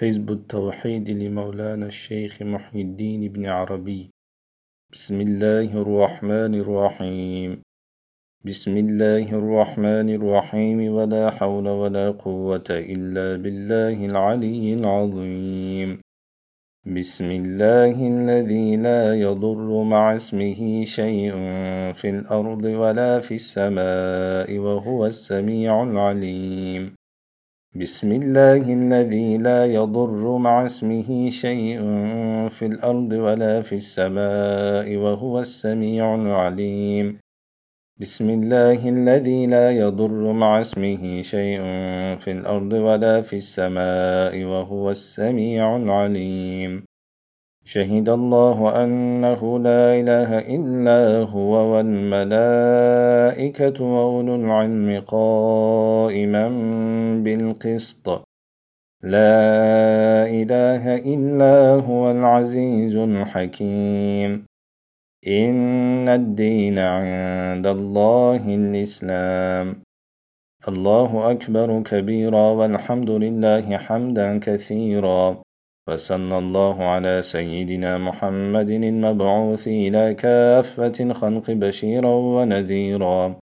حزب التوحيد لمولانا الشيخ محي الدين بن عربي. بسم الله الرحمن الرحيم. بسم الله الرحمن الرحيم. ولا حول ولا قوة إلا بالله العلي العظيم. بسم الله الذي لا يضر مع اسمه شيء في الأرض ولا في السماء وهو السميع العليم. بسم الله الذي لا يضر مع اسمه شيء في الأرض ولا في السماء وهو السميع العليم. بسم الله الذي لا يضر مع اسمه شيء في الأرض ولا في السماء وهو السميع العليم. شهد الله أنه لا إله إلا هو والملائكة وأولو العلم قائما بالقسط. لا إله إلا هو العزيز الحكيم. إن الدين عند الله الإسلام. الله أكبر كبيرا والحمد لله حمدا كثيرا. وصلى الله على سيدنا محمد المبعوث إلى كافة خلق بشيرا ونذيرا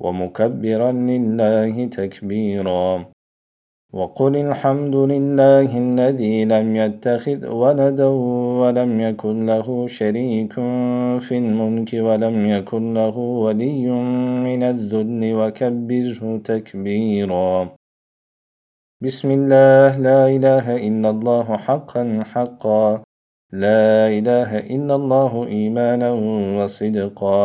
ومكبرا لله تكبيرا وقل الحمد لله الذي لم يتخذ ولدا ولم يكن له شريك في الملك ولم يكن له ولي من الذل وكبره تكبيرا بسم الله لا إله إلا الله حقا حقا. لا إله إلا الله إيمانا وصدقا.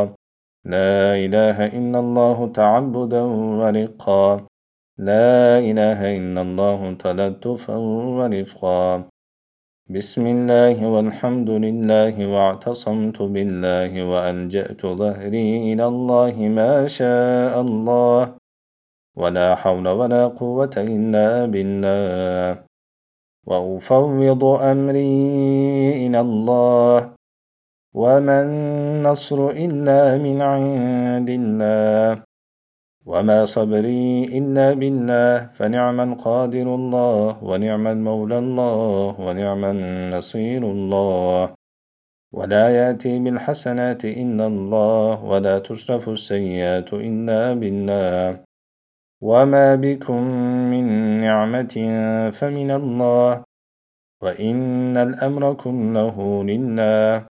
لا إله إلا الله تعبدا ورقا. لا إله إلا الله تلطفا ورفقا. بسم الله والحمد لله واعتصمت بالله وألجأت ظهري إلى الله ما شاء الله. ولا حول ولا قوة إلا بالله. وأفوض أمري إلى الله. وما النصر إلا من عند الله. وما صبري إلا بالله. فنعم القادر الله ونعم المولى الله ونعم النصير الله. ولا يأتي بالحسنات إلا الله ولا تصرف السيئات إلا بالله. وما بكم من نعمة فمن الله وإن الأمر كله لله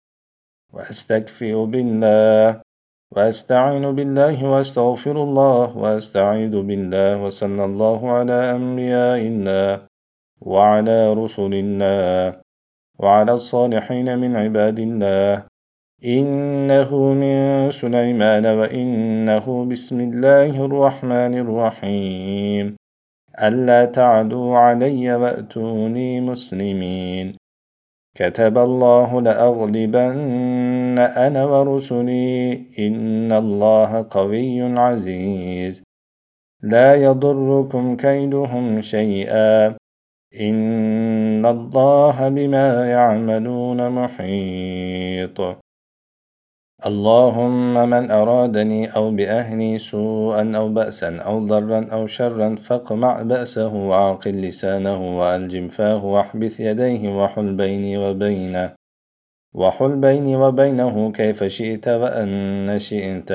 وأستكفئ بالله وأستعين بالله وأستغفر الله وأستعيذ بالله وصلى الله على أنبياء الله وعلى رسل الله وعلى الصالحين من عباد الله إنه من سليمان وإنه بسم الله الرحمن الرحيم. ألا تعدوا علي وأتوني مسلمين. كتب الله لأغلبن أنا ورسلي. إن الله قوي عزيز. لا يضركم كيدهم شيئا. إن الله بما يعملون محيط. اللهم من أرادني أو بأهلي سوءا أو بأسا أو ضرا أو شرا فاقمع بأسه وعاقل لسانه وألجم فاه واحبث يديه وحل بيني وبينه وحل بيني وبينه كيف شئت وأن شئت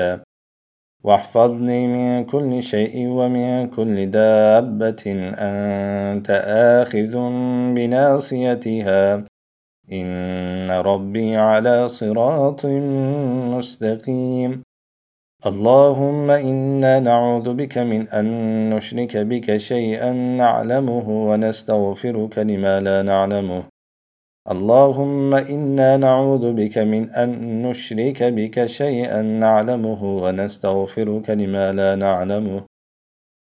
واحفظني من كل شيء ومن كل دابة أنت آخذ بناصيتها إن ربي على صراط مستقيم. اللهم إنا نعوذ بك من أن نشرك بك شيئا نعلمه ونستغفرك لما لا نعلمه. اللهم إنا نعوذ بك من أن نشرك بك شيئا نعلمه ونستغفرك لما لا نعلمه.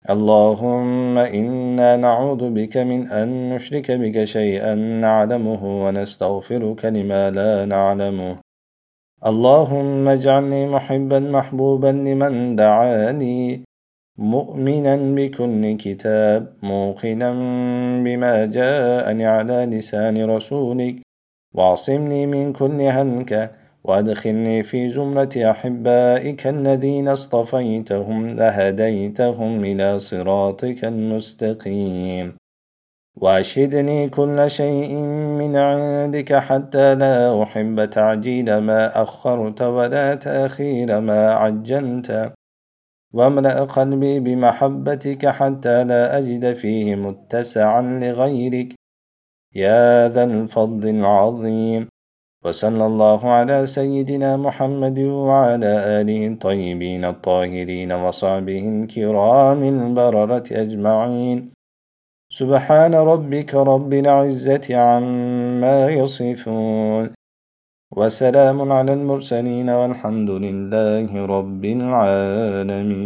اللهم إنا نعوذ بك من أن نشرك بك شيئا نعلمه ونستغفرك لما لا نعلمه. اللهم اجعلني محبا محبوبا لمن دعاني مؤمنا بكل كتاب موقنا بما جاءني على لسان رسولك واعصمني من كل هلكة وأدخلني في زمرة أحبائك الذين اصطفيتهم لهديتهم إلى صراطك المستقيم. وأشهدني كل شيء من عندك حتى لا أحب تعجيل ما أخرت ولا تأخير ما عجلت. واملأ قلبي بمحبتك حتى لا أجد فيه متسعا لغيرك. يا ذا الفضل العظيم. وصلى الله على سيدنا محمد وعلى آله الطيبين الطاهرين وصحبه الكرام البررة أجمعين. سبحان ربك رب العزة عما يصفون. وسلام على المرسلين والحمد لله رب العالمين.